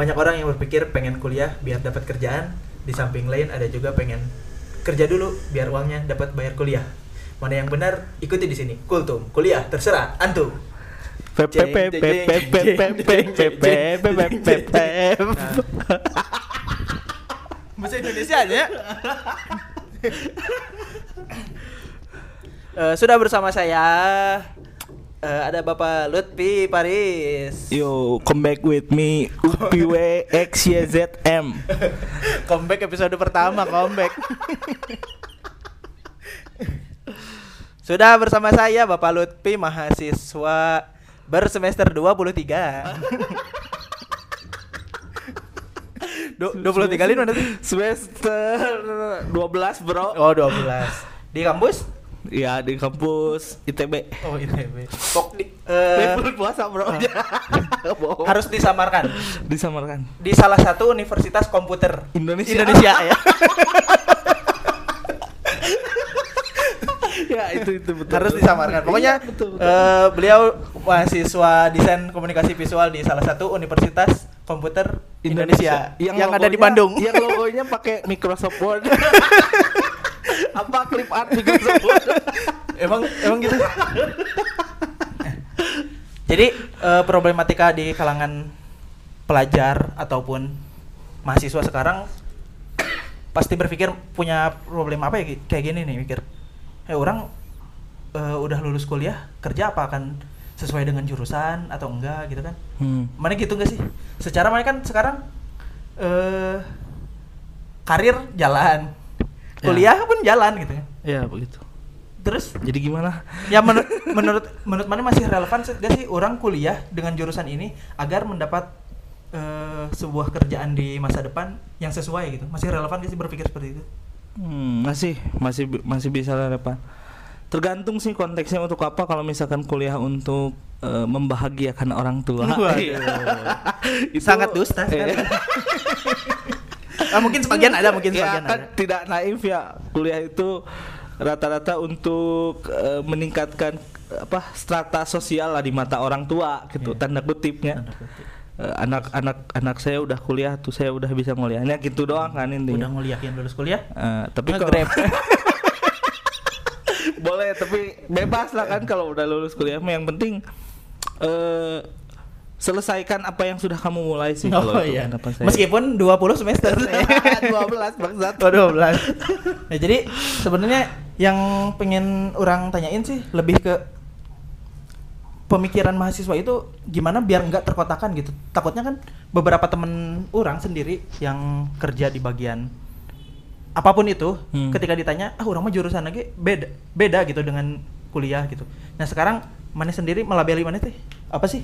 banyak orang yang berpikir pengen kuliah biar dapat kerjaan. Di samping lain ada juga pengen kerja dulu biar uangnya dapat bayar kuliah. Mana yang benar ikuti di sini. Kultum kuliah terserah antum. Bahasa Indonesia aja ya? Eh, sudah bersama saya eh, ada Bapak Lutfi Paris. Yo, come back with me UPW XYZM comeback episode pertama comeback. Sudah bersama saya Bapak Lutfi mahasiswa bersemester 23 Du- 23 kali mana tuh? Semester 12 bro. Oh 12 Di kampus? Ya di kampus ITB Oh ITB Pok di, eh, Bulan puasa bro. Bohong. Harus disamarkan. Disamarkan. Di salah satu universitas komputer. Indonesia. Indonesia ya. Ya itu itu betul. Harus disamarkan. Pokoknya Iya, betul, betul. eh, beliau mahasiswa desain komunikasi visual di salah satu universitas komputer Indonesia, yang, ada di logonya- Bandung. Yang logonya pakai Microsoft Word Apa clip art Word emang emang gitu. Jadi eh, problematika di kalangan pelajar ataupun mahasiswa sekarang pasti berpikir punya problem apa ya kayak gini nih mikir. Eh orang eh, udah lulus kuliah kerja apa akan sesuai dengan jurusan atau enggak gitu kan? hmm. mana gitu gak sih secara mana kan sekarang eh karir jalan Ya. kuliah pun jalan gitu Ya begitu terus Jadi gimana? ya menurut menurut menurut mana masih relevan sih- gak sih orang kuliah dengan jurusan ini agar mendapat eh, sebuah kerjaan di masa depan yang sesuai gitu masih relevan gak sih berpikir seperti itu Hmm, masih masih masih bisa relevan. Tergantung sih konteksnya untuk apa kalau misalkan kuliah untuk eh, membahagiakan orang tua. Waduh. Iya. Itu- sangat dusta eh, sekali. Ah, mungkin sebagian ada mungkin ya sebagian kan ada tidak naif ya kuliah itu rata-rata untuk eh, meningkatkan apa strata sosial lah di mata orang tua gitu Iya. tanda kutipnya kutip. Eh, anak-anak anak saya udah kuliah tuh saya udah bisa nguliahnya gitu doang kan udah intinya nguliahin lulus kuliah Eh, tapi Nge-grab. boleh tapi bebas lah kan kalau udah lulus kuliah yang penting eh selesaikan apa yang sudah kamu mulai sih kalau Oh itu iya. pendapat saya. Meskipun 20 semester. 12 bangsat. Oh 12. Nah, jadi sebenarnya yang pengen orang tanyain sih lebih ke pemikiran mahasiswa itu gimana biar nggak terkotakan gitu. Takutnya kan beberapa temen orang sendiri yang kerja di bagian apa pun itu Hmm. ketika ditanya ah orang mah jurusan lagi beda beda gitu dengan kuliah gitu. Nah, sekarang mana sendiri melabeli mana teh? Apa sih?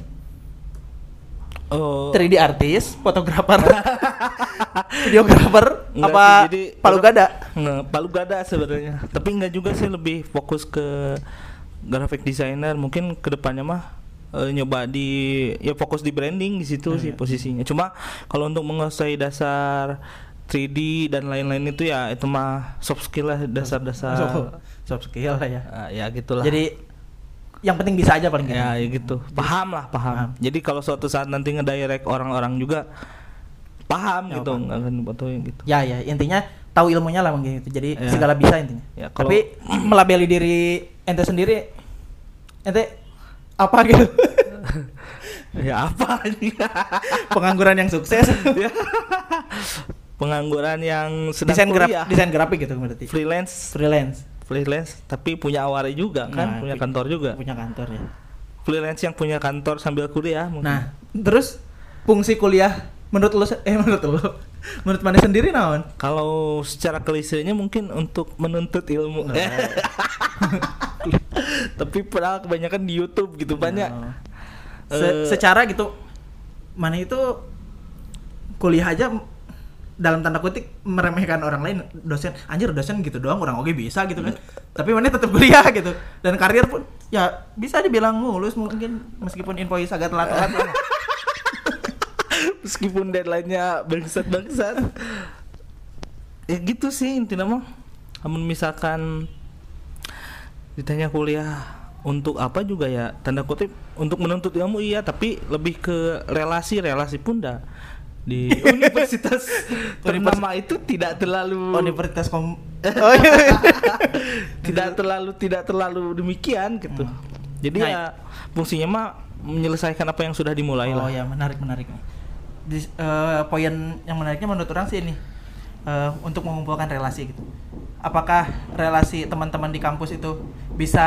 Oh, 3D artis, fotografer, videografer, Enggak apa sih, jadi palu gada? Nggak, palu gada sebenarnya. Tapi enggak juga sih lebih fokus ke graphic designer. Mungkin ke depannya mah eh, nyoba di ya fokus di branding di situ Hmm, sih posisinya. Cuma kalau untuk menguasai dasar 3D dan lain-lain itu ya itu mah soft skill lah dasar-dasar. soft, soft skill lah ya. Ah, ya gitulah. Jadi yang penting bisa aja paling gitu. ya, ya gitu. Paham lah, paham. Paham. Jadi kalau suatu saat nanti ngedirect orang-orang juga paham Ya, gitu, nggak akan fotoin gitu. Ya ya intinya tahu ilmunya lah mungkin gitu. Jadi Ya. segala bisa intinya. Ya, kalau- Tapi melabeli diri ente sendiri ente apa gitu? ya apa? Pengangguran yang sukses. Ya. Pengangguran yang sedang desain graf desain grafik gitu berarti. freelance, Freelance. Freelance tapi punya awari juga kan, Nah, punya kantor juga. Punya kantor ya. Freelance yang punya kantor sambil kuliah mungkin. Nah, terus fungsi kuliah menurut lo eh menurut lo menurut mana sendiri naon? kalau secara klisenya mungkin untuk menuntut ilmu. Nah. tapi padahal kebanyakan di YouTube gitu banyak. Oh. Se- Eh, secara gitu mana itu kuliah aja dalam tanda kutip meremehkan orang lain dosen anjir dosen gitu doang orang oke bisa gitu kan tapi mana tetap kuliah gitu dan karir pun ya bisa dibilang mulus mungkin meskipun invoice agak telat-telat meskipun deadline-nya bangsat-bangsat. ya gitu sih intinya mah. Namun misalkan ditanya kuliah untuk apa juga ya tanda kutip untuk menuntut ilmu iya tapi lebih ke relasi relasi pun dah di universitas ternama itu tidak terlalu Universitas Kom Oh iya. tidak terlalu tidak terlalu demikian gitu. Jadi Nah, ya fungsinya mah menyelesaikan apa yang sudah dimulai Oh lah. ya menarik menarik nih. Di, eh, poin yang menariknya menurut orang sih ini eh, untuk mengumpulkan relasi gitu. Apakah relasi teman-teman di kampus itu bisa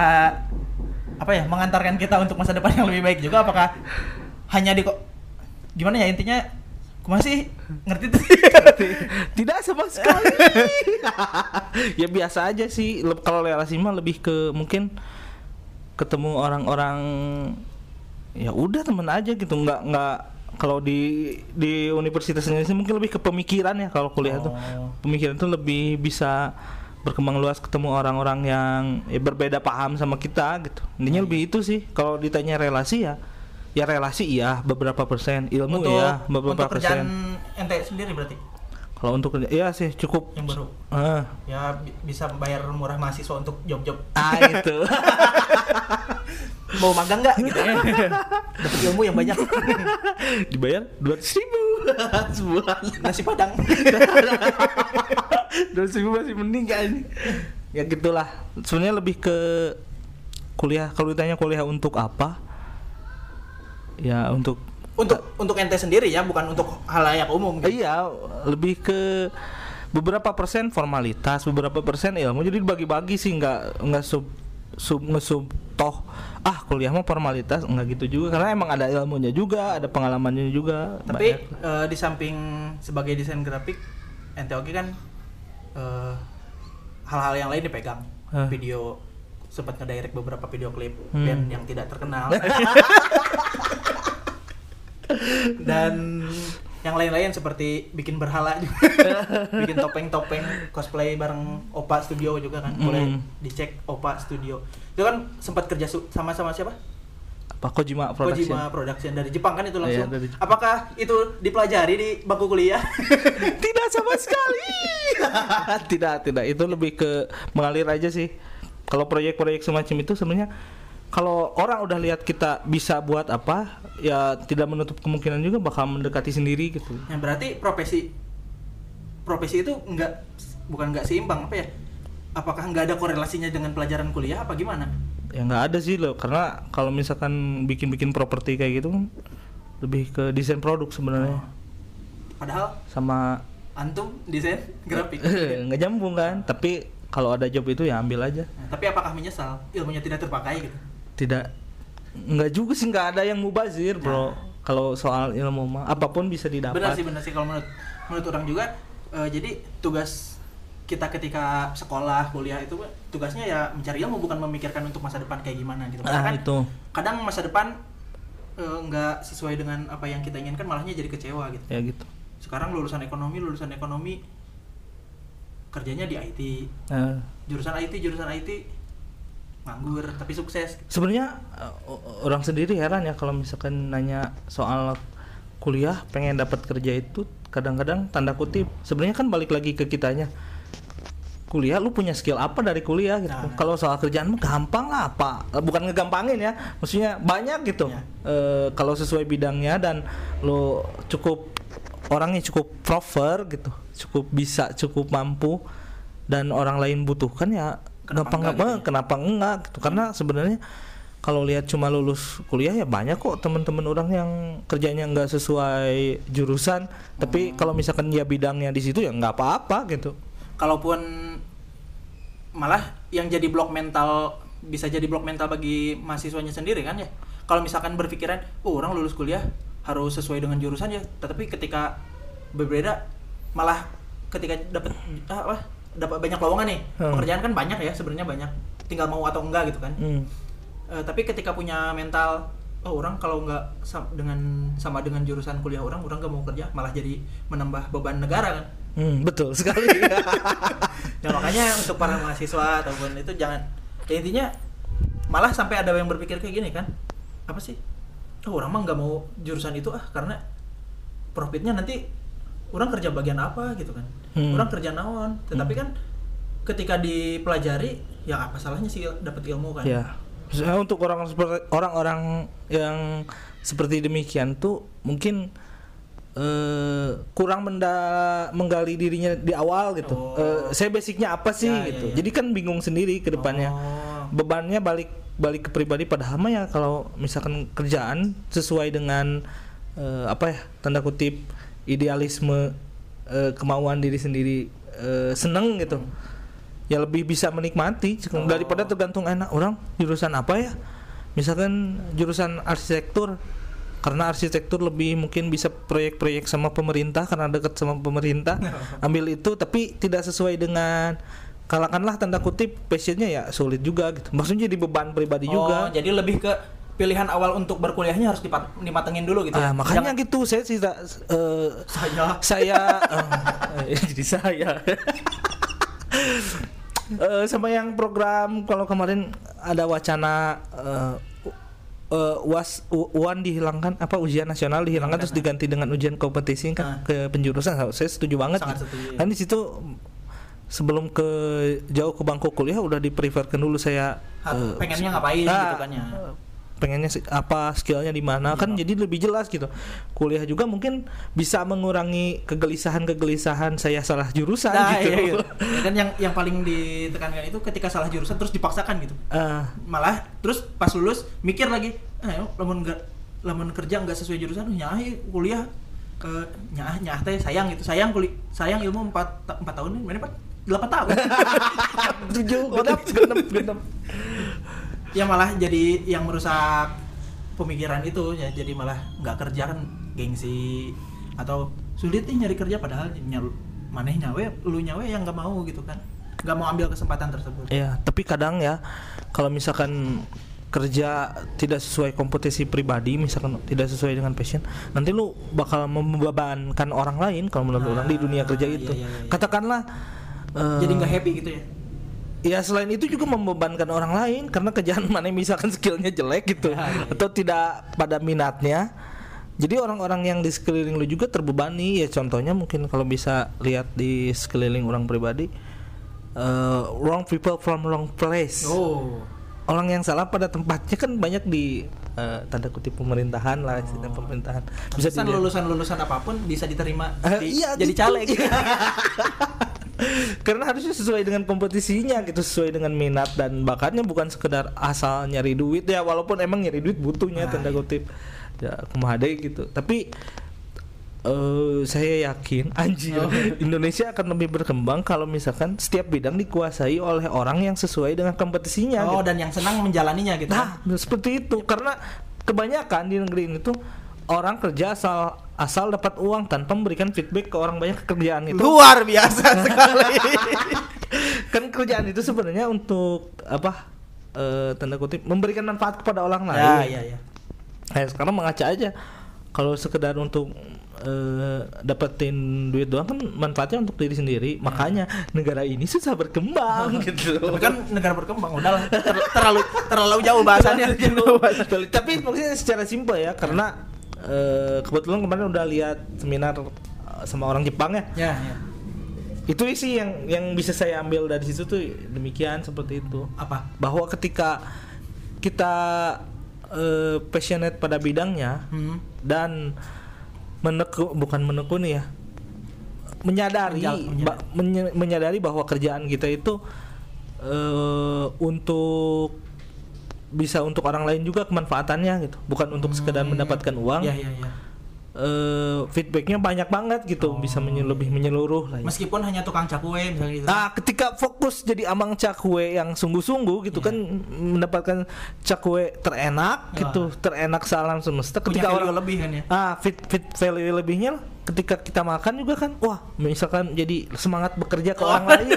apa ya mengantarkan kita untuk masa depan yang lebih baik juga? Apakah hanya di kok gimana ya intinya? Gimana sih ngerti tuh? tidak sama sekali. ya biasa aja sih. Kalau relasi mah lebih ke mungkin ketemu orang-orang ya udah temen aja gitu. Nggak nggak kalau di di universitasnya sih mungkin lebih ke pemikiran ya kalau kuliah tuh. Oh. Pemikiran tuh lebih bisa berkembang luas ketemu orang-orang yang ya, berbeda paham sama kita gitu. Intinya lebih itu sih. Kalau ditanya relasi ya ya relasi iya beberapa persen ilmu untuk ya beberapa untuk kerjaan persen ente sendiri berarti kalau untuk kerja, iya sih cukup. yang baru Ah, ya bi- bisa bayar murah mahasiswa untuk job-job ah itu. mau magang nggak gitu ya dapat ilmu yang banyak Dibayar dua ribu sebulan. nasi padang Dua ribu masih mending kan? Ya gitulah. Sebenarnya lebih ke kuliah. Kalau ditanya kuliah untuk apa? Ya untuk untuk untuk ente sendiri ya bukan untuk halayak umum gitu. Iya, lebih ke beberapa persen formalitas, beberapa persen ilmu. Jadi dibagi-bagi sih nggak nggak sub sub ngesub toh ah kuliah mah formalitas nggak gitu juga karena emang ada ilmunya juga, ada pengalamannya juga. tapi banyak. eh, di samping sebagai desain grafik ente oke kan eh, hal-hal yang lain dipegang Hah. video sempat ngedirect beberapa video klip Hmm. band yang tidak terkenal dan yang lain-lain seperti bikin berhala juga bikin topeng-topeng cosplay bareng Opa Studio juga kan boleh dicek Opa Studio itu kan sempat kerja su- sama-sama siapa apa Kojima Production. Kojima Production dari Jepang kan itu langsung. Iya, dari Jepang. Apakah itu dipelajari di bangku kuliah? tidak sama sekali. tidak, tidak. Itu lebih ke mengalir aja sih. Kalau proyek-proyek semacam itu sebenarnya kalau orang udah lihat kita bisa buat apa, ya tidak menutup kemungkinan juga bakal mendekati sendiri gitu. Yang Ya, berarti profesi profesi itu enggak bukan enggak seimbang apa ya? Apakah nggak ada korelasinya dengan pelajaran kuliah apa gimana? Ya nggak ada sih loh, karena kalau misalkan bikin-bikin properti kayak gitu lebih ke desain produk sebenarnya Padahal sama antum desain grafik. nggak nyambung kan. Tapi kalau ada job itu ya ambil aja. Nah, tapi apakah menyesal ilmunya tidak terpakai gitu? Tidak nggak juga sih nggak ada yang mubazir bro. Kalau soal ilmu mah apa pun bisa didapat. Benar sih benar sih. Kalau menurut menurut orang juga eh, jadi tugas kita ketika sekolah kuliah itu tugasnya ya mencari ilmu bukan memikirkan untuk masa depan kayak gimana gitu. Karena ah kan itu. kadang masa depan eh, nggak sesuai dengan apa yang kita inginkan malahnya jadi kecewa gitu. ya gitu. Sekarang lulusan ekonomi lulusan ekonomi kerjanya di IT Nah, jurusan IT jurusan IT nganggur tapi sukses. sebenarnya uh, orang sendiri heran ya kalau misalkan nanya soal kuliah pengen dapat kerja itu kadang-kadang tanda kutip sebenarnya kan balik lagi ke kitanya kuliah lu punya skill apa dari kuliah gitu Nah. kalau soal kerjaan mah gampang lah apa Eh, bukan ngegampangin ya maksudnya banyak gitu Ya. Eh, kalau sesuai bidangnya dan lu cukup orangnya cukup proper gitu cukup bisa cukup mampu dan orang lain butuhkan ya Kenapa gampang enggak gampang gitu? ya? kenapa enggak gitu? Karena sebenarnya kalau lihat cuma lulus kuliah ya banyak kok teman-teman orang yang kerjanya nggak sesuai jurusan. Tapi kalau misalkan ya bidangnya di situ ya nggak apa-apa gitu. Kalaupun malah yang jadi blok mental bisa jadi blok mental bagi mahasiswanya sendiri kan ya. Kalau misalkan berpikiran, oh orang lulus kuliah harus sesuai dengan jurusan ya, tetapi ketika berbeda malah ketika dapat ah, apa dapat banyak lowongan nih. Hmm. pekerjaan kan banyak ya sebenarnya banyak. Tinggal mau atau enggak gitu kan. Hmm. Eh, tapi ketika punya mental oh orang kalau nggak dengan sama dengan jurusan kuliah orang orang nggak mau kerja malah jadi menambah beban negara kan. Hmm, betul sekali. Ya makanya untuk para mahasiswa ataupun itu jangan ya intinya malah sampai ada yang berpikir kayak gini kan. Apa sih? Oh orang mah nggak mau jurusan itu ah karena profitnya nanti orang kerja bagian apa gitu kan Hmm. orang kerja naon tetapi kan ketika dipelajari ya apa salahnya sih dapat ilmu kan ya Maksudnya untuk orang seperti orang-orang yang seperti demikian tuh mungkin eh kurang menda- menggali dirinya di awal gitu. Oh. Eh, saya basicnya apa sih Ya, ya, gitu. ya. Jadi kan bingung sendiri ke depannya. Oh. Bebannya balik balik ke pribadi padahal mah ya kalau misalkan kerjaan sesuai dengan eh, apa ya tanda kutip idealisme eh, kemauan diri sendiri eh, seneng gitu. Ya lebih bisa menikmati Oh. daripada tergantung enak orang jurusan apa ya. Misalkan jurusan arsitektur karena arsitektur lebih mungkin bisa proyek-proyek sama pemerintah karena dekat sama pemerintah ambil itu tapi tidak sesuai dengan kalakanlah tanda kutip passionnya ya sulit juga gitu maksudnya jadi beban pribadi Oh, juga jadi lebih ke pilihan awal untuk berkuliahnya harus dipat- dimatengin dulu gitu Ah, ya. makanya Jangan- gitu saya tidak eh, saya saya eh, jadi saya Eh, sama yang program kalau kemarin ada wacana eh, u- eh, was uan dihilangkan apa ujian nasional dihilangkan terus diganti dengan ujian kompetisi kan Ah. ke penjurusan saya setuju banget Sangat setuju, ya. kan di situ sebelum ke jauh ke bangku kuliah udah di preferkan dulu saya eh, pengennya ngapain ah, gitu kan ya. Pengennya apa skillnya di mana kan Iya. jadi lebih jelas gitu kuliah juga mungkin bisa mengurangi kegelisahan-kegelisahan saya salah jurusan Nah, gitu iya, iya. Ya kan yang yang paling ditekankan itu ketika salah jurusan terus dipaksakan gitu. Ah, Malah terus pas lulus mikir lagi, ah lamun enggak lamun kerja enggak sesuai jurusan nyah kuliah eh nyah nyah teh sayang gitu. Sayang kuliah sayang ilmu 4 ta- 4 tahun mana Pak? 8 tahun. tujuh genap genap genap ya malah jadi yang merusak pemikiran itu ya. Jadi malah nggak kerja kan gengsi atau sulit nih nyari kerja padahal nyal maneh nyawe lu nyawe yang nggak mau gitu kan. Nggak mau ambil kesempatan tersebut. Ya tapi kadang ya kalau misalkan kerja tidak sesuai kompetisi pribadi misalkan tidak sesuai dengan passion nanti lu bakal membebankan orang lain kalau menurut orang di dunia kerja Ah, itu. iya, iya, iya. katakanlah eh, jadi nggak happy gitu ya Ya selain itu juga membebankan orang lain karena kerjaan mana misalkan skillnya jelek gitu Ya, atau tidak pada minatnya. Jadi orang-orang yang di sekeliling lu juga terbebani ya contohnya mungkin kalau bisa lihat di sekeliling orang pribadi eh, wrong people from wrong place. oh Orang yang salah pada tempatnya kan banyak di eh, tanda kutip pemerintahan lah istilah pemerintahan. Bisa lulusan lulusan apa pun bisa diterima Eh, di- iya jadi gitu. caleg Karena harusnya sesuai dengan kompetisinya gitu, sesuai dengan minat dan bakatnya bukan sekedar asal nyari duit ya walaupun emang nyari duit butuhnya Nah, tanda iya. kutip. Ya kumaha deui gitu. Tapi eh saya yakin anjir Oh. Indonesia akan lebih berkembang kalau misalkan setiap bidang dikuasai oleh orang yang sesuai dengan kompetisinya oh gitu. dan yang senang menjalaninya gitu Nah, seperti itu karena kebanyakan di negeri ini tuh orang kerja asal asal dapat uang tanpa memberikan feedback ke orang banyak kerjaan itu. luar biasa sekali kan kerjaan itu sebenarnya untuk apa eh, tanda kutip memberikan manfaat kepada orang lain. ya ya ya Nah, sekarang mengaca aja kalau sekedar untuk eh, dapetin duit doang kan manfaatnya untuk diri sendiri. Makanya negara ini susah berkembang gitu. tapi kan negara berkembang udahlah ter- terlalu terlalu jauh bahasannya Tapi maksudnya secara simpel ya karena eh, kebetulan kemarin udah lihat seminar eh, sama orang Jepang ya. ya ya Itu sih yang yang bisa saya ambil dari situ tuh demikian seperti itu. apa bahwa ketika kita eh, passionate pada bidangnya hmm. dan meneku bukan menekuni ya menyadari Menjal- menyadari. ba- menye- menyadari bahwa kerjaan kita itu eh, untuk bisa untuk orang lain juga kemanfaatannya gitu. Bukan untuk sekedar Hmm, mendapatkan uang. Ya ya ya eh, feedbacknya banyak banget gitu bisa menye- lebih menyeluruh lah ya. meskipun hanya tukang cakwe misalnya gitu. Nah, ketika fokus jadi amang cakwe yang sungguh-sungguh gitu Iya. kan mendapatkan cakwe terenak gitu, terenak salam semesta punya ketika value orang lebih kan ya. Ah fit fit value lebihnya ketika kita makan juga kan wah misalkan jadi semangat bekerja ke orang lain.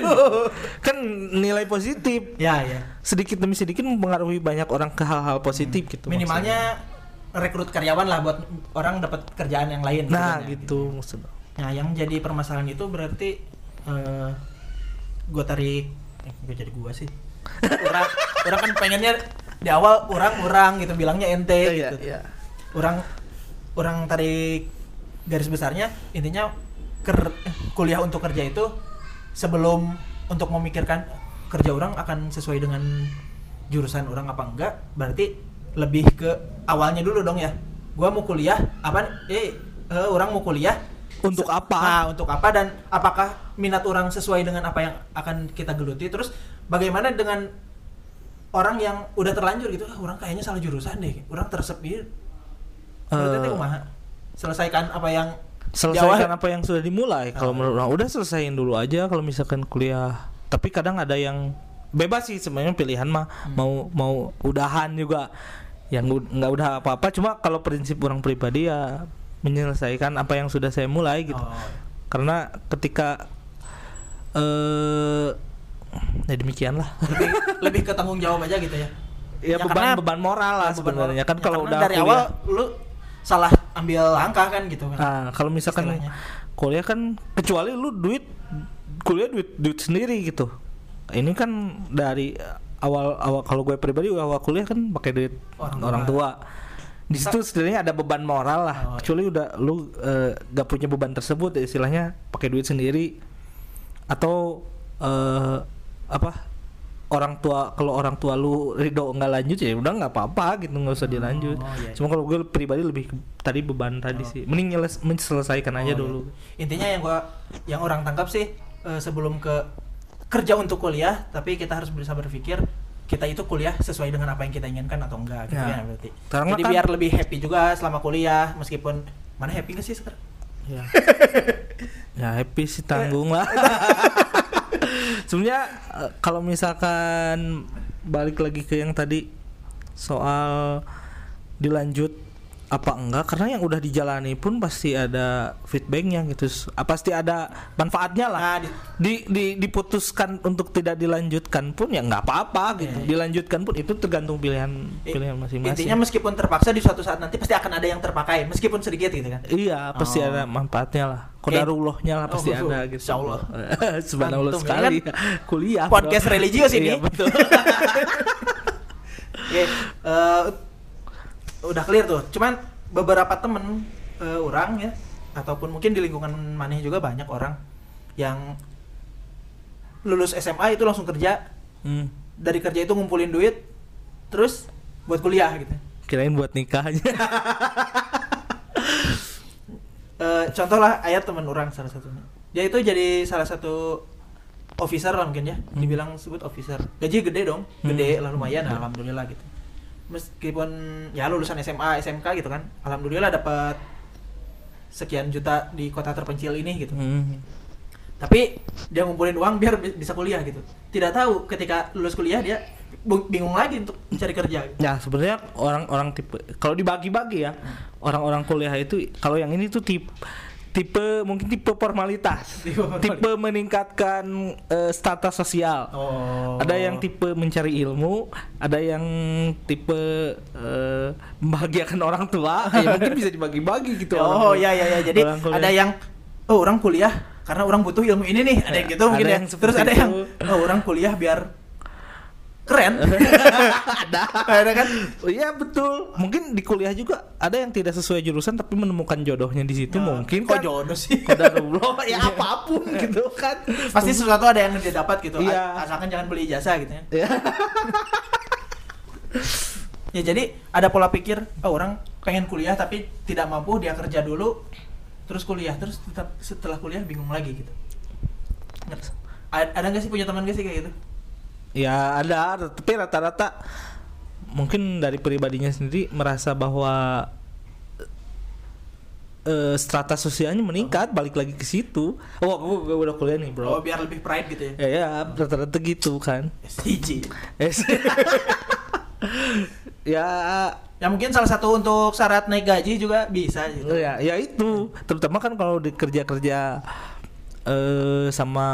Kan nilai positif. Ya ya. Sedikit demi sedikit mempengaruhi banyak orang ke hal-hal positif gitu minimalnya rekrut karyawan lah buat orang dapat kerjaan yang lain nah ya. gitu maksudnya Nah, yang jadi permasalahan itu berarti eh gue tarik eh, gue jadi gua sih. orang orang kan pengennya di awal orang-orang gitu bilangnya ente Iya, gitu. iya. Orang orang tarik garis besarnya intinya ker, eh, kuliah untuk kerja itu sebelum untuk memikirkan kerja orang akan sesuai dengan jurusan orang apa enggak berarti lebih ke awalnya dulu dong ya gua mau kuliah apa eh eh, orang mau kuliah Untuk apa? Nah, untuk apa dan apakah minat orang sesuai dengan apa yang akan kita geluti? Terus bagaimana dengan orang yang udah terlanjur gitu? Ah, orang kayaknya salah jurusan deh. Orang tersep gitu. Menurut Eh? Selesaikan apa yang selesaikan apa yang sudah dimulai kalau Oh. menurut orang udah selesaiin dulu aja kalau misalkan kuliah tapi kadang ada yang bebas sih sebenarnya pilihan mah Hmm. mau mau udahan juga yang nggak udah apa-apa cuma kalau prinsip orang pribadi ya menyelesaikan apa yang sudah saya mulai gitu Oh, karena ketika eh ya demikian lah lebih lebih ke tanggung jawab aja gitu ya. ya, Ya, beban karena- beban moral lah Beban sebenarnya kan Ya, kalau udah dari kuliah- awal lu salah ambil langkah kan gitu kan. Nah, kalau misalkan Istilahnya. kuliah kan kecuali lu duit kuliah duit duit sendiri gitu. Ini kan dari awal awal kalau gue pribadi awal kuliah kan pakai duit Orang orang, tua. tua. Di situ sebenarnya ada beban moral lah. Oh, iya. Kecuali udah lu eh, gak punya beban tersebut ya istilahnya pakai duit sendiri atau eh, apa orang tua kalau orang tua lu ridho nggak lanjut ya udah nggak apa-apa gitu nggak usah dilanjut. Oh, iya, iya. Cuma kalau gue pribadi lebih tadi beban tadi sih. Mending nyeles, menyelesaikan aja Oh, iya. dulu. Intinya yang gua yang orang tangkap sih eh, sebelum ke kerja untuk kuliah, tapi kita harus bisa berpikir kita itu kuliah sesuai dengan apa yang kita inginkan atau enggak gitu Ya. ya berarti. Karena Jadi kan- biar lebih happy juga selama kuliah meskipun mana happy gak sih sekarang? Ya. ya happy sih tanggung lah. Sebenarnya eh, kalau misalkan balik lagi ke yang tadi soal dilanjut apa enggak karena yang udah dijalani pun pasti ada feedbacknya gitu Ah, pasti ada manfaatnya lah Nah, di- di, di diputuskan untuk tidak dilanjutkan pun ya nggak apa-apa gitu Iya, iya. dilanjutkan pun itu tergantung pilihan pilihan masing-masing Intinya meskipun terpaksa di suatu saat nanti pasti akan ada yang terpakai meskipun sedikit gitu kan. Iya, pasti Oh. ada manfaatnya lah. Kodarullahnya lah pasti Oh, ada gitu. insya Allah. Subhanallah Antum, ya sekali. Kuliah. bro. Podcast religius ini. Iya, betul. Oke, eh, udah clear tuh. Cuman beberapa temen eh, orang ya, ataupun mungkin di lingkungan maneh juga banyak orang yang lulus SMA itu langsung kerja, Hmm. dari kerja itu ngumpulin duit, terus buat kuliah gitu. Kirain buat nikahnya. Eh, contoh lah ayat teman orang salah satunya. Dia itu jadi salah satu officer lah mungkin ya, dibilang sebut officer. Gaji gede dong, gede lah lumayan, Hmm. alhamdulillah gitu. Meskipun ya lulusan SMA, SMK gitu kan, alhamdulillah dapat sekian juta di kota terpencil ini gitu. Hmm. Tapi dia ngumpulin uang biar bi- bisa kuliah gitu. Tidak tahu ketika lulus kuliah dia bingung lagi untuk mencari kerja. Gitu. Ya sebenarnya orang-orang tipe kalau dibagi-bagi ya orang-orang kuliah itu kalau yang ini tuh tipe tipe mungkin tipe formalitas, Tipe formalitas. tipe meningkatkan eh, status sosial. Oh. Ada yang tipe mencari ilmu, ada yang tipe eh, membahagiakan orang tua. ya mungkin bisa dibagi-bagi gitu. Oh orang- ya ya ya. Jadi ada yang oh orang kuliah karena orang butuh ilmu ini nih. Ada yang gitu Ada mungkin ya. yang seperti Terus ada itu. yang oh orang kuliah biar keren. ada. ada kan? Oh, Iya betul. Mungkin di kuliah juga ada yang tidak sesuai jurusan tapi menemukan jodohnya di situ mungkin kok kan. jodoh sih. Qadarullah ya apa pun gitu kan. Pasti sesuatu ada yang dia dapat gitu. Iya. Asalkan jangan beli ijazah gitu ya. Ya. Ya jadi ada pola pikir oh, orang pengen kuliah tapi tidak mampu dia kerja dulu terus kuliah terus tetap setelah kuliah bingung lagi gitu. Ada nggak sih punya teman gak sih kayak gitu? Ya ada, tapi rata-rata mungkin dari pribadinya sendiri merasa bahwa eh, strata sosialnya meningkat, balik lagi ke situ. Oh, gue, udah kuliah nih, Oh bro. biar lebih pride gitu ya. Ya, ya rata-rata gitu kan. SDG. Ya Ya mungkin salah satu untuk syarat naik gaji juga bisa gitu. ya ya itu terutama kan kalau di kerja-kerja eh sama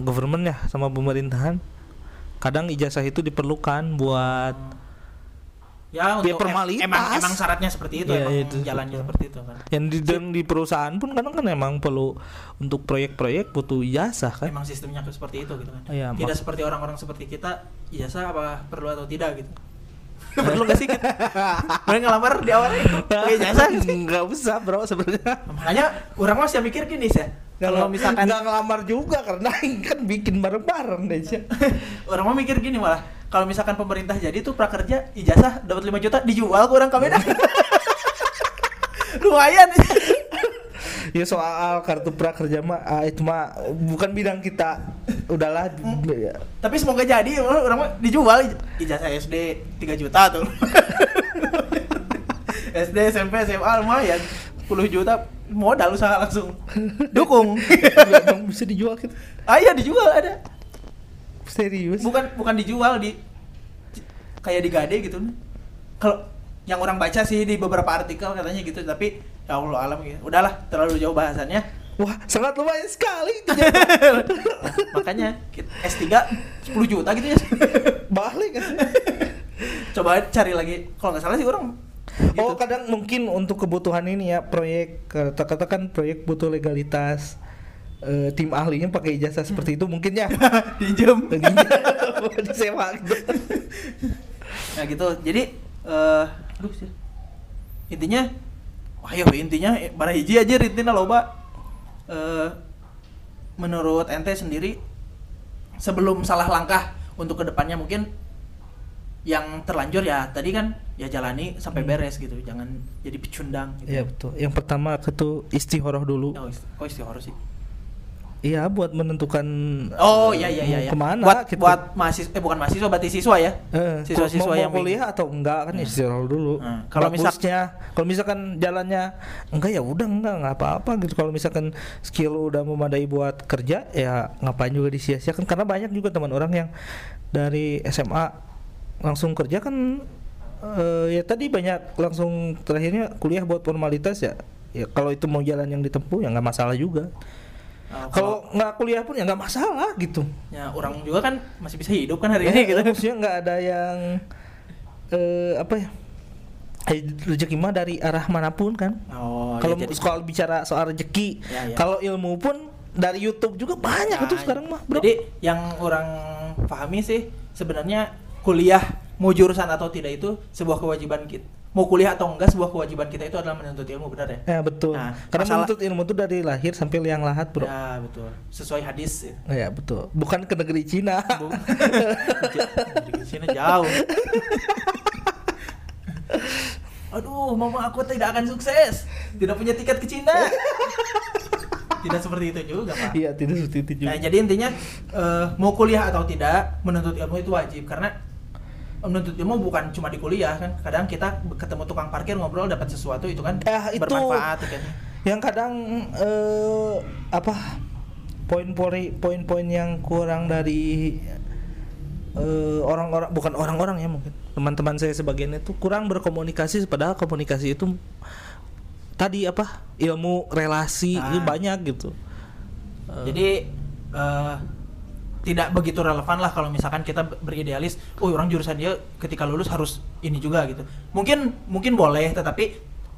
government ya sama pemerintahan kadang ijazah itu diperlukan buat Ya Ya, untuk formalitas. emang emang syaratnya seperti itu, Iya, emang itu, jalannya betul. seperti itu kan. yang di dan di perusahaan pun kadang kan emang perlu untuk proyek-proyek butuh ijazah kan Emang sistemnya seperti itu gitu kan. Iya, Tidak seperti orang-orang seperti kita, ijazah apa perlu atau tidak gitu. perlu gak sih kita? Mulai ngelamar di awalnya itu pakai ijazah nggak usah bro sebenarnya Makanya orang masih mikir gini sih. Kalau misalkan nggak ngelamar juga karena kan bikin bareng-bareng deh orang mau mikir gini malah kalau misalkan pemerintah jadi tuh prakerja ijazah dapat 5 juta dijual ke orang kamera. Lu lumayan. Ya soal kartu prakerja mah ah, itu mah bukan bidang kita. Udahlah ya. tapi semoga jadi orang mah dijual. Ijazah SD 3 juta tuh. SD SMP SMA lumayan 10 juta modal usaha langsung. Dukung. Dong bisa dijual gitu. Ah iya dijual ada. Serius? Bukan bukan dijual di kayak digade gitu. Kalau yang orang baca sih di beberapa artikel katanya gitu tapi ya Allah alam gitu. Udahlah terlalu jauh bahasannya. Wah sangat lumayan sekali. Makanya kita S3 10 juta gitu ya. Balik coba cari lagi. Kalau nggak salah sih orang gitu. Oh kadang mungkin untuk kebutuhan ini ya proyek katakan proyek butuh legalitas eh, tim ahlinya pakai ijazah seperti itu mungkin ya. Pinjem disewa gitu. nah gitu. Jadi eh aduh sih. Intinya wah ya intinya eh, bara hiji aja intinya loba. Eh menurut ente sendiri sebelum salah langkah untuk ke depannya mungkin yang terlanjur ya tadi kan ya jalani sampai Hmm. beres gitu jangan jadi pecundang gitu. Iya betul. Yang pertama itu istihoroh dulu. Oh, ist- kok istihoroh sih? Iya buat menentukan Oh eh, iya iya iya. iya. Ke mana? Buat gitu. buat mahasiswa eh bukan mahasiswa berarti siswa ya. Eh, Siswa-siswa mau, yang mau kuliah atau enggak kan istirahat dulu. Hmm. Kalau Kalau misal- misalnya kalau misalkan jalannya enggak ya udah enggak enggak apa-apa gitu. Kalau misalkan skill udah memadai buat kerja ya ngapain juga disia-siakan karena banyak juga teman orang yang dari SMA langsung kerja kan eh, ya tadi banyak langsung terakhirnya kuliah buat formalitas ya. Ya kalau itu mau jalan yang ditempuh ya nggak masalah juga. Oh, Kalau nggak kuliah pun ya nggak masalah gitu. ya orang juga kan masih bisa hidup kan hari Ya, ini gitu. maksudnya nggak ada yang eh apa ya eh, rezeki mah dari arah mana pun kan Oh, kalau ya, soal bicara soal rezeki Ya, ya. kalau ilmu pun dari YouTube juga banyak Nah, itu sekarang mah bro Jadi yang orang pahami sih sebenarnya kuliah mau jurusan atau tidak itu sebuah kewajiban kita. Mau kuliah atau enggak sebuah kewajiban kita itu adalah menuntut ilmu benar ya? ya betul Nah, karena masalah- menuntut ilmu itu dari lahir sampai liang lahat bro ya, Ya betul. Sesuai hadis. betul bukan ke negeri Cina Bu. Di sini jauh. Aduh, mama aku tidak akan sukses. Tidak punya tiket ke Cina. tidak seperti itu juga, Pak. iya tidak seperti itu juga Nah, jadi intinya eh, mau kuliah atau tidak, menuntut ilmu itu wajib karena menuntut ilmu bukan cuma di kuliah kan. Kadang kita ketemu tukang parkir ngobrol dapat sesuatu itu kan Eh, itu- bermanfaat kan. yang kadang eh, apa poin-poin poin-poin yang kurang dari eh, orang-orang bukan orang-orang ya mungkin teman-teman saya sebagian itu kurang berkomunikasi padahal komunikasi itu tadi apa ilmu relasi Ah. itu banyak gitu Jadi eh, tidak begitu relevan lah kalau misalkan kita beridealis, oh orang jurusan dia ketika lulus harus ini juga gitu. Mungkin mungkin boleh, tetapi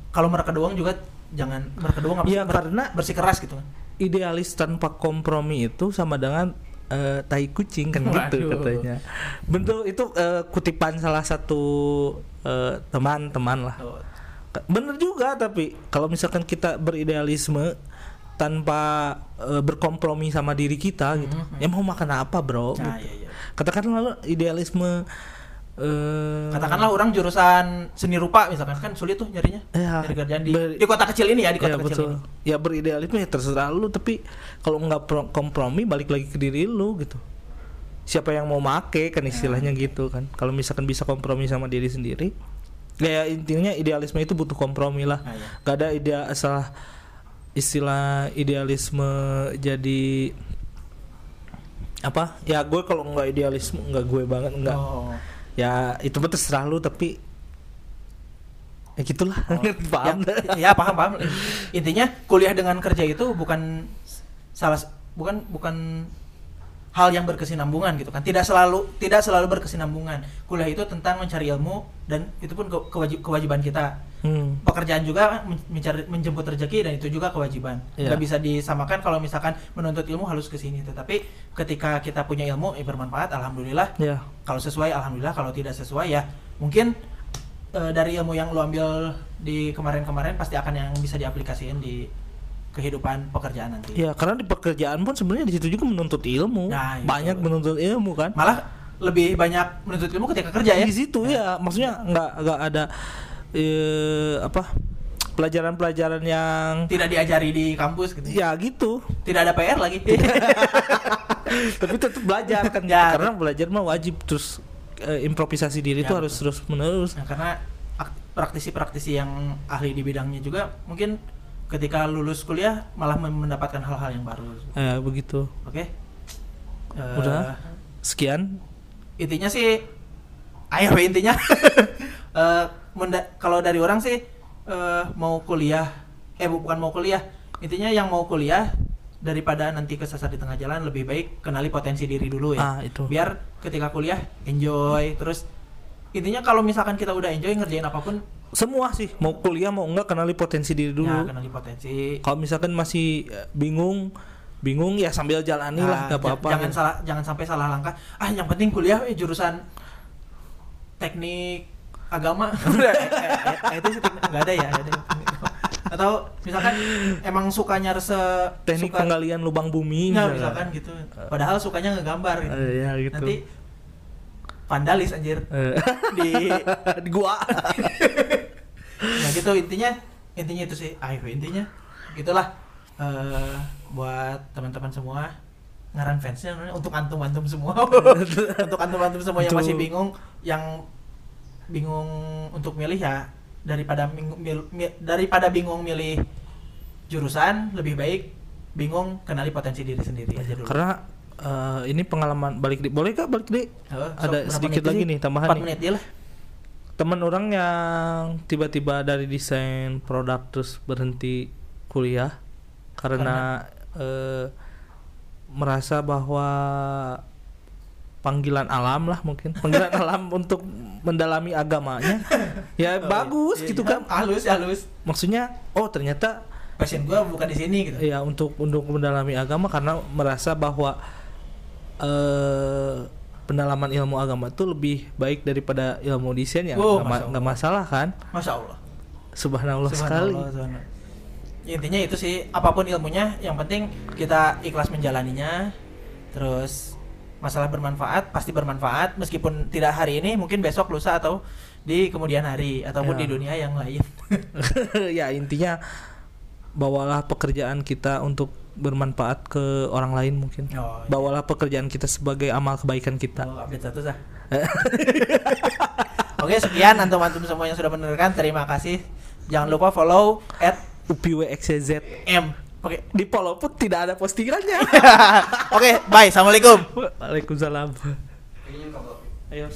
kalau mereka doang juga jangan mereka doang Iya, karena- bersikeras gitu kan. idealis tanpa kompromi itu sama dengan eh, tai kucing kan gitu Waduh. katanya bentuk itu eh, kutipan salah satu eh, teman-teman lah Oh, Bener juga tapi kalau misalkan kita beridealisme tanpa eh, berkompromi sama diri kita gitu. Mhm. Ya mau makan apa, Bro? Nah, Gitu. iya, iya. Katakanlah idealisme eh Katakanlah orang jurusan seni rupa misalkan kan sulit tuh nyarinya. Ya, Nyari kerjaan di, ber- di kota kecil ini ya, di ya kota kecil betul. ini. Ya beridealisme ya terserah lu tapi kalau nggak pro- kompromi balik lagi ke diri lu gitu. Siapa yang mau make kan istilahnya gitu kan. Kalau misalkan bisa kompromi sama diri sendiri ya intinya idealisme itu butuh kompromi lah. Nah, iya. Gak ada ide salah istilah idealisme jadi apa? Ya gue kalau nggak idealisme nggak gue banget nggak. Oh. ya itu mah terserah lu tapi ya gitulah. Paham Ya, ya paham paham. Intinya kuliah dengan kerja itu bukan salah bukan bukan hal yang berkesinambungan gitu kan. Tidak selalu tidak selalu berkesinambungan. Kuliah itu tentang mencari ilmu dan itu pun ke- kewajib, kewajiban kita. Hmm. Pekerjaan juga men- mencari menjemput rezeki dan itu juga kewajiban. Nggak bisa disamakan kalau misalkan menuntut ilmu harus ke sini. Tetapi ketika kita punya ilmu eh, bermanfaat alhamdulillah ya kalau sesuai alhamdulillah kalau tidak sesuai ya mungkin eh, dari ilmu yang lo ambil di kemarin-kemarin pasti akan yang bisa diaplikasikan di kehidupan pekerjaan nanti. Ya karena di pekerjaan pun sebenarnya di situ juga menuntut ilmu. Nah, itu. banyak menuntut ilmu kan. Malah lebih banyak menuntut ilmu ketika kerja ya. Di situ ya. Maksudnya nggak nggak ada eh, apa pelajaran-pelajaran yang Tidak diajari di kampus gitu. ya. Gitu. Tidak ada PR lagi. tapi tetap belajar kan. Ya. karena belajar mah wajib terus eh, improvisasi diri Ya, itu harus terus menerus Nah, karena ak- praktisi-praktisi yang ahli di bidangnya juga mungkin ketika lulus kuliah malah mendapatkan hal-hal yang baru. Eh, begitu Oke. Eh, Udah? sekian Intinya sih ayo intinya. Eh, menda- kalau dari orang sih eh, mau kuliah eh bu- bukan mau kuliah. Intinya yang mau kuliah daripada nanti kesasar di tengah jalan lebih baik kenali potensi diri dulu ya. ah itu Biar ketika kuliah enjoy terus intinya kalau misalkan kita udah enjoy ngerjain apa pun semua sih mau kuliah mau enggak kenali potensi diri dulu. Ya kenali potensi. Kalau misalkan masih eh, bingung bingung ya sambil jalani lah Nah, nggak apa-apa. jangan gitu. salah jangan sampai salah langkah. Ah yang penting kuliah eh, jurusan teknik agama. Eh, eh, eh, itu sih nggak ada ya ada atau misalkan emang sukanya rese teknik suka, penggalian lubang bumi misalkan. gitu. Padahal sukanya ngegambar. Gitu. Eh, ya gitu. Nanti vandalis anjir. Di di gua nah gitu. Intinya intinya itu sih ayo intinya gitulah eh buat teman-teman semua ngaran fansnya untuk antum-antum semua. Untuk antum-antum semua yang masih bingung yang bingung untuk milih ya daripada mil- mi- daripada bingung milih jurusan lebih baik bingung kenali potensi diri sendiri aja dulu. Karena eh, ini pengalaman balik di boleh kak balik di? Oh, sok, ada sedikit lagi sih? nih tambahan Empat nih. menit dia lah teman orang yang tiba-tiba dari desain produk terus berhenti kuliah karena, eh, merasa bahwa panggilan alam lah mungkin. Panggilan alam untuk mendalami agamanya. Ya Oh, bagus iya, gitu iya. kan. Halus halus. Maksudnya oh ternyata passion gua bukan di sini gitu. Ya untuk untuk mendalami agama karena merasa bahwa eh pendalaman ilmu agama itu lebih baik daripada ilmu desain ya Oh, nggak ma- masalah kan masya allah subhanallah, sekali Subhanallah, subhanallah. Intinya itu sih apa pun ilmunya yang penting kita ikhlas menjalaninya. Terus masalah bermanfaat pasti bermanfaat meskipun tidak hari ini mungkin besok lusa atau di kemudian hari ataupun Ya. di dunia yang lain. ya intinya bawalah pekerjaan kita untuk bermanfaat ke orang lain mungkin Oh, iya. bawalah pekerjaan kita sebagai amal kebaikan kita Oh, update satu sah. Oke, sekian antum-antum semua yang sudah mendengarkan. Terima kasih. Jangan lupa follow at UPWXZ M. Oke. di follow pun tidak ada postingannya Oke, bye. Assalamualaikum. Waalaikumsalam ayo